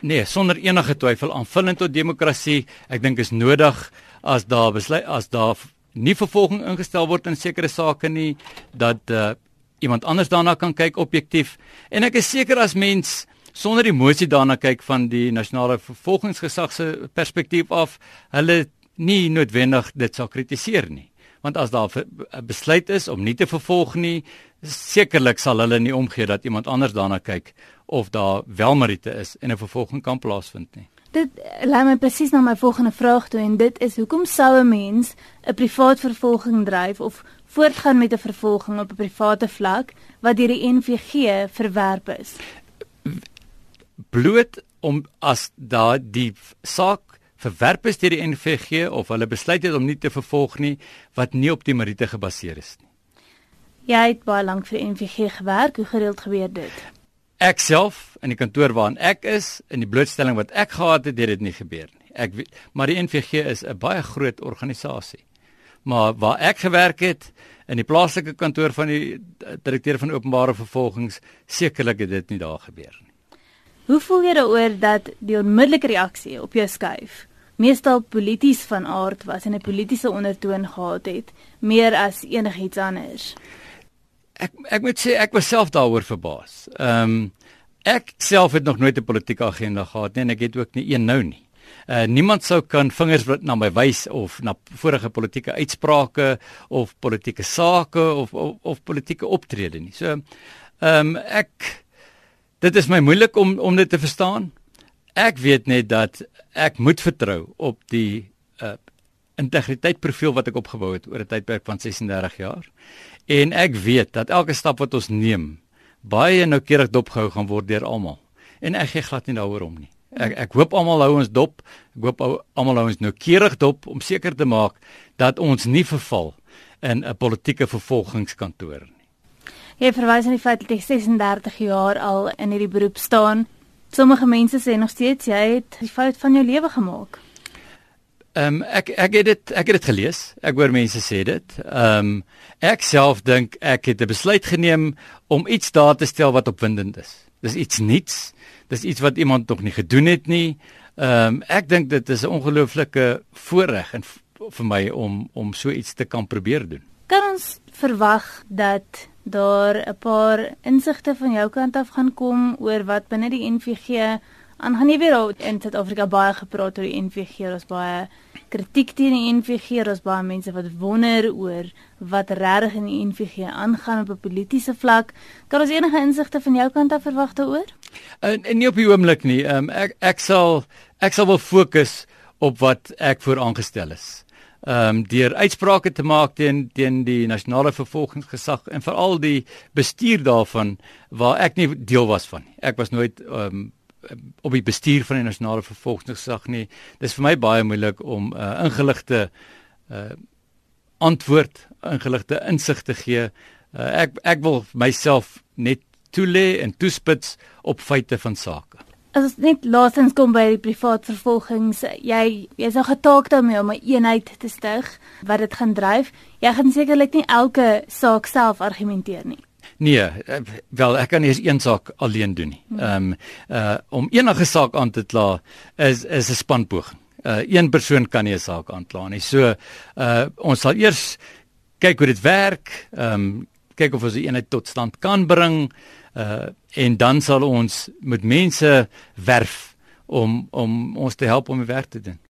Nee, sonder enige twyfel aanvullend tot demokrasie. Ek dink is nodig as daar besluit as daar nie vervolging ingestel word in sekere sake nie dat uh, iemand anders daarna kan kyk objektief en ek is seker as mens sonder emosie daarna kyk van die nasionale vervolgingsgesag se perspektief af hulle nie noodwendig dit sal kritiseer nie want as daar 'n besluit is om nie te vervolg nie sekerlik sal hulle nie omgee dat iemand anders daarna kyk of daar wel meriete is en 'n vervolging kan plaasvind nie Dit lei my presies na my volgende vraag toe en dit is hoekom sou 'n mens 'n privaat vervolging dryf of voortgaan met 'n vervolging op 'n private vlak wat deur die NVG verwerp is? Bloot om as daar die saak verwerp is deur die NVG of hulle besluit het om nie te vervolg nie wat nie op die meriete gebaseer is nie. Jy het baie lank vir die NVG gewerk, hoe gereeld gebeur dit? Ek self in die kantoor waarin ek is, in die blootstelling wat ek gehad het, het dit nie gebeur nie. Ek weet, maar die NVG is 'n baie groot organisasie. Maar waar ek gewerk het in die plaaslike kantoor van die direkteur van openbare vervolgings, sekerlik het dit nie daar gebeur nie. Hoe voel jy daaroor dat die onmiddellike reaksie op jou skuif meestal polities van aard was en 'n politieke ondertoon gehad het, meer as enigiets anders? ek ek moet sê ek was self daaroor verbaas. Ehm um, ek self het nog nooit 'n politieke agenda gehad nie en ek het ook nie een nou nie. Uh niemand sou kan vingers na my wys of na vorige politieke uitsprake of politieke sake of of, of politieke optrede nie. So ehm um, ek dit is my moeilik om om dit te verstaan. Ek weet net dat ek moet vertrou op die uh integriteit profiel wat ek opgebou het oor 'n tydperk van 36 jaar. En ek weet dat elke stap wat ons neem baie noukeurig dopgehou gaan word deur almal. En ek gee glad nie daaroor om nie. Ek ek hoop almal hou ons dop. Ek hoop almal hou ons noukeurig dop om seker te maak dat ons nie verval in 'n politieke vervolgingskantoor nie. Jy verwys aan die feit dat jy 36 jaar al in hierdie beroep staan. Sommige mense sê nog steeds jy het die fout van jou lewe gemaak. Ehm um, ek ek het dit ek het dit gelees. Ek hoor mense sê dit. Ehm um, ek self dink ek het 'n besluit geneem om iets daar te stel wat opwindend is. Dis iets nuuts. Dis iets wat iemand nog nie gedoen het nie. Ehm um, ek dink dit is 'n ongelooflike voorreg en vir my om om so iets te kan probeer doen. Kan ons verwag dat daar 'n paar insigte van jou kant af gaan kom oor wat binne die NVG aan gaan nie weer in Suid-Afrika baie gepraat oor die NVG, daar's baie kritiek teen die NVG, daar's baie mense wat wonder oor wat regtig in die NVG aangaan op 'n politieke vlak. Kan ons enige insigte van jou kant af verwag daaroor? En, en nie op die oomblik nie. Um, ek ek sal ek sal wil fokus op wat ek vooraangestel is. Ehm um, deur uitsprake te maak teen teen die nasionale vervolgingsgesag en veral die bestuur daarvan waar ek nie deel was van nie. Ek was nooit ehm um, op die bestuur van die nasionale vervolgingsgesag nie. Dis vir my baie moeilik om 'n uh, ingeligte uh, antwoord, ingeligte insig te gee. Uh, ek ek wil myself net toelê en toespits op feite van sake. As dit net laasens kom by die privaat vervolgings, jy jy's nou getaak daarmee om 'n eenheid te stig wat dit gaan dryf. Jy gaan sekerlik nie elke saak self argumenteer nie. Nee, eh, wel ek kan nie eens een saak alleen doen nie. Ehm um, uh om enige saak aan te kla is is 'n spanpoging. Uh een persoon kan nie 'n saak aankla nie. So uh ons sal eers kyk hoe dit werk, ehm um, kyk of ons 'n eenheid tot stand kan bring uh en dan sal ons met mense werf om om ons te help om die werk te doen.